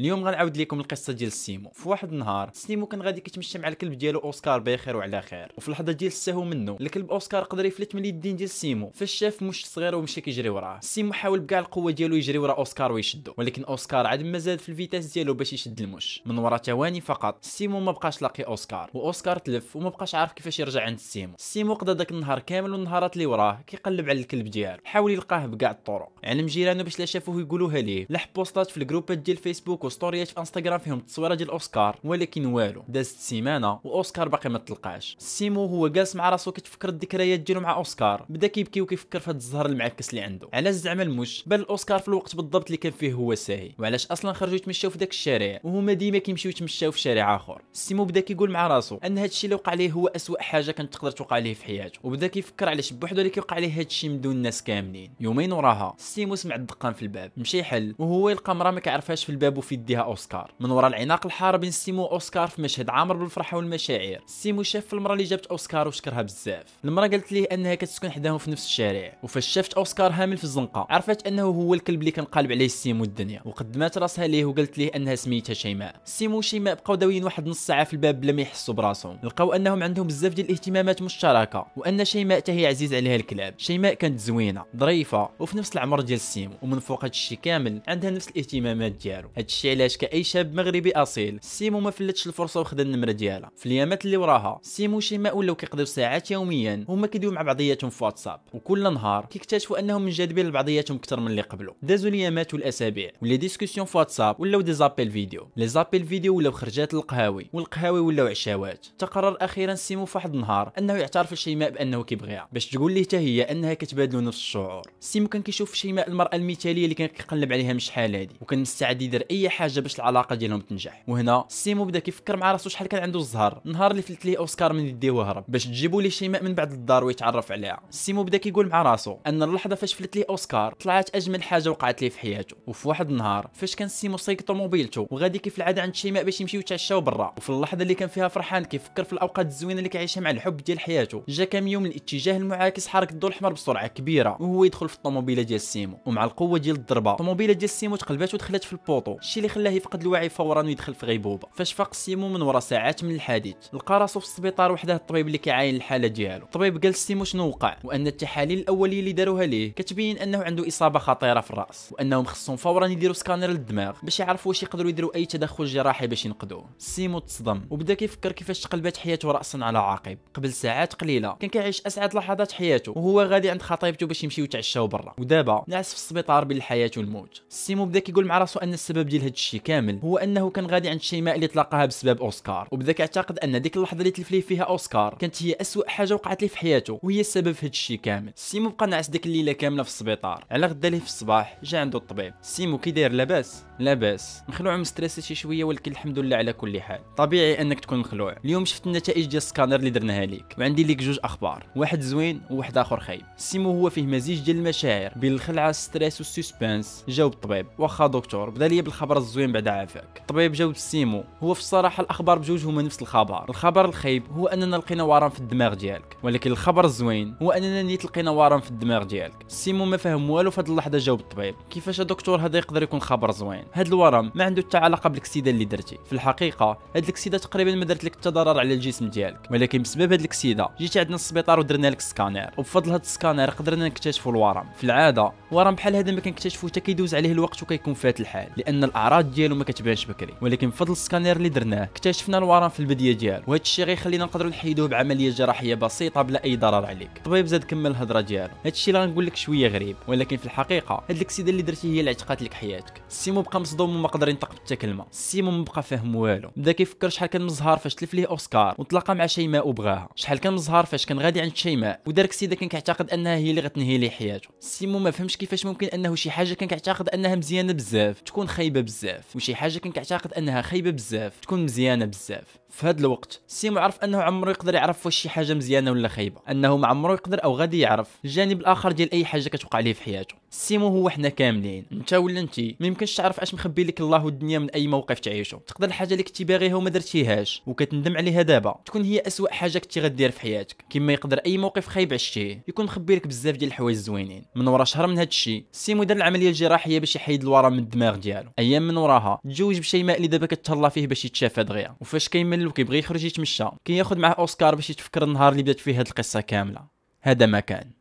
اليوم غنعاود لكم القصة ديال سيمو. في واحد النهار سيمو كان غادي كيتمشى مع الكلب ديالو أوسكار بخير وعلى خير. وفي اللحظه ديال السهو منه الكلب أوسكار قدر يفلت من اليدين ديال سيمو. فاش شاف مش صغير ومشى كيجري وراه. سيمو حاول بكاع القوة ديالو يجري ورا أوسكار ويشدو. ولكن أوسكار عاد ما زاد في ال vitesse ديالو باش يشد المش. من ورا ثواني فقط سيمو ما بقاش لاقي أوسكار. وأوسكار تلف وما بقاش عارف كيفاش يرجع عند سيمو. سيمو قضى داك النهار كامل والنهارات اللي وراه كيقلب على الكلب ديالو. حاول يلقاه بكاع الطرق. علم جيرانو باش لا شافوه يقولوها ليه. لح بوستات في الجروبات ديال فيسبوك وستوريات في انستغرام فيهم التصويره ديال أوسكار ولكن والو. دازت سيمانة وأوسكار باقي ما تلقاش. سيمو هو جالس مع راسو كيتفكر الذكريات ديالو مع أوسكار بدا كيبكي وكيفكر في هاد الزهر المعكس اللي عنده. علاش زعما المش بان اوسكار في الوقت بالضبط اللي كان فيه هو ساهي. وعلاش أصلا خرجوا يتمشاو في داك الشارع؟ وهما ديما كيمشيو يتمشاو في شارع آخر. سيمو بدا كيقول مع راسو أن هادشي اللي وقع ليه هو اسوء حاجة كانت تقدر توقع ليه في حياته. وبدا كيفكر علاش بوحدو اللي كيوقع ليه هادشي من دون الناس كاملين. يومين وراها سيمو سمع الدقان في الباب. مشى يحل وهو يلقى مرا ما كيعرفهاش في الباب وفي يديها أوسكار. من ورا العناق الحار بين سيمو واوسكار في مشهد عامر بالفرحة والمشاعر. سيمو شاف المرأة اللي جابت أوسكار وشكرها بزاف. المرأة قالت ليه أنها كتسكن حداهم في نفس الشارع وفاش شافت أوسكار هامل في الزنقة عرفت أنه هو الكلب اللي كان قالب عليه سيمو الدنيا وقدمات راسها ليه وقالت ليه أنها سميتها شيماء. سيمو وشيماء بقاو داويين واحد نص ساعة في الباب بلا ما يحسوا براسهم. لقاو أنهم عندهم بزاف ديال الاهتمامات مشتركة وأن شيماء حتى هي عزيز عليها الكلاب. شيماء كانت زوينة ظريفة وفي نفس العمر ديال سيمو ومن فوق هادشي كامل عندها نفس الاهتمامات ديالو. هادشي علاش كأي شاب مغربي أصيل. سيمو ما فلتش الفرصة وخدا النمرة ديالها. في الايامات اللي وراها سيمو وشيماء ولاو كيقضيو ساعات يوميا هما كيدويو مع بعضياتهم في واتساب. وكل نهار كيكتشفوا أنهم منجذبين لبعضياتهم أكثر من اللي قبلوا دازوا الايامات والأسابيع و les discussions في واتساب ولاو des appels vidéo. les appels vidéo ولاو خرجات القهاوي والقهاوي ولاو عشاوات. تقرر أخيرا سيمو في واحد النهار أنه يعترف لشيماء بأنه كيبغيها. باش تقول ليه حتى هي أنها كتبادلوا نفس الشعور. سيمو كان كيشوف في شيماء المرأة المثالية اللي كان كيقلب عليها من شحال هادي وكان مستعد يدير أي حاجة باش العلاقة ديالهم تنجح. وهنا سيمو بدا كيفكر مع راسو شحال كان عنده الزهر. نهار اللي فلت ليه أوسكار من يديه وهرب. باش تجيبوا ليه شيماء من بعد الدار ويتعرف عليها. سيمو بدا كيقول مع راسو أن اللحظة فاش فلت ليه أوسكار طلعت أجمل حاجة وقعت ليه في حياته. وفي واحد النهار فاش كان سيمو سايق طوموبيلته وغادي كيف العادة عند شيماء باش يمشيو يتعشاو برا. وفي اللحظة اللي كان فيها فرحان كيفكر في الأوقات الزوينة اللي كيعيشها مع الحب ديال حياته. جا كاميون من الاتجاه المعاكس حرك الضوء الأحمر بسرعة كبيرة وهو يدخل في الطوموبيلة ديال سيمو. ومع القوة ديال الضربة الطوموبيلة ديال سيمو تقلبات ودخلت في البوطو. الشيء اللي خلاه يفقد الوعي فورا ويدخل في غيبوبة. فاش فاق سيمو من ورا ساعات من الحادث لقى راسو في السبيطار وحداه الطبيب اللي كيعاين الحالة ديالو. الطبيب قال لسيمو شنو وقع؟ وأن التحاليل الأولية اللي داروها ليه كتبين أنه عنده إصابة خطيرة في الرأس وأنهم خصهم فورا يديروا سكانر للدماغ باش يعرفوا واش يقدروا يديروا أي تدخل جراحي باش ينقذوه. سيمو تصدم وبدا كيفكر كيفاش تقلبات حياته راسا على عقب. قبل ساعات قليلة كان كيعيش أسعد لحظات حياته وهو غادي عند خطيبته باش يمشيو يتعشاو برا. ودابا ناعس في السبيطار بين الحياة والموت. سيمو بدا كيقول مع راسو أن السبب ديال هذا الشيء كامل. هو أنه كان غادي عند شيماء اللي تلاقاها بسبب أوسكار. وبدا كيعتقد أن ديك اللحظة اللي تلف ليه فيها أوسكار كانت هي اسوء حاجة وقعت ليه في حياته وهي السبب في هذا الشيء كامل. سيمو بقى ناعس ديك الليلة كاملة في السبيطار. على غدا ليه في الصباح جا عنده الطبيب. سيمو كي داير لاباس؟ لاباس. مخلوع مستريسي شي شوية ولكن الحمد لله على كل حال. طبيعي أنك تكون مخلوع. اليوم شفت النتائج ديال السكانر اللي درناها ليك. وعندي ليك جوج أخبار. واحد زوين وواحد آخر خايب. سيمو هو فيه مزيج ديال المشاعر بين الخلعة ال stress وال suspense جاوب الطبيب. واخا دكتور بدا لي بالخبر الزوين بعد عافاك. الطبيب جاوب سيمو هو في الصراحة الأخبار بجوج هما نفس الخبر. الخبر الخايب هو أننا لقينا ورم في الدماغ ديالك ولكن الخبر الزوين هو أننا نيت لقينا ورم في الدماغ ديالك. سيمو ما فهم والو في هذه اللحظة جاوب الطبيب. كيفاش دكتور هذا يقدر يكون خبر زوين؟ هذا الورم ما عنده حتى علاقة بالكسيدة اللي درتي. في الحقيقة هاد الكسيدة تقريبا ما درت لك حتى ضرر على الجسم ديالك. ولكن بسبب هاد الكسيدة جيتي عندنا السبيطار ودرنا لك سكانير. وبفضل هاد السكانير قدرنا نكتشفوا الورم. في العادة ورم بحال هذا ما كنكتشفوا حتى كيدوز عليه الوقت وكيكون فات الحال. لأن الاعراض ديالو ما كتبانش بكري ولكن بفضل السكانير اللي درناه اكتشفنا الورم في البدية ديالو وهذا الشيء غيخلينا نقدروا نحيدوه بعملية جراحية بسيطة بلا أي ضرر عليك. الطبيب زاد كمل الهضرة ديالو. هذا الشيء اللي غنقول لك شوية غريب ولكن في الحقيقة هاد الكسيدة اللي درتي هي اللي عتقات لك حياتك. سيمو بقى مصدوم وما قدر ينطق حتى كلمة. سيمو ما بقى فاهم والو. بدا كيفكر شحال كان مزهار فاش تلف ليه أوسكار وتلاقى مع شيماء وبغاها. شحال كان مزهار فاش كان غادي عند شيماء ودار كسيدة كان كيعتقد أنها هي اللي غتنهي ليه حياته. سيمو ما فهمش كيفاش ممكن أنه شي حاجة كان كيعتقد أنها مزيانة بزاف. تكون خايبة بزاف. وشي حاجة كان كيعتقد أنها خايبة بزاف تكون مزيانة بزاف. في هذا الوقت. سيمو عرف أنه عمره يقدر يعرف واش شي حاجة مزيانة ولا خايبة. أنه ما عمره يقدر أو غادي يعرف الجانب الآخر ديال أي حاجة كتوقع ليه في حياته. سيمو هو حنا كاملين. أنت ولا انت ما يمكنش تعرف أش مخبي لك الله والدنيا من أي موقف تعيشه. تقدر الحاجة اللي كنتي باغيها وما درتيهاش. وكتندم عليها دابا. تكون هي أسوأ حاجة كنتي غدير في حياتك. كما يقدر أي موقف خايب عشتيه. يكون مخبي لك بزاف ديال الحوايج زوينين. من ورا شهر من هذا الشيء سيمو دار العملية الجراحية باش يحيد الورم من الدماغ ديالو. أيام من وراها تزوج بشيماء اللي دابا كتهلا فيه باش يتشافى دغيا. وفاش كيمل وكيبغي يخرج يتمشى. كياخذ معاه أوسكار باش يتفكر النهار اللي بدات فيه هذه القصة كاملة. هذا ما كان.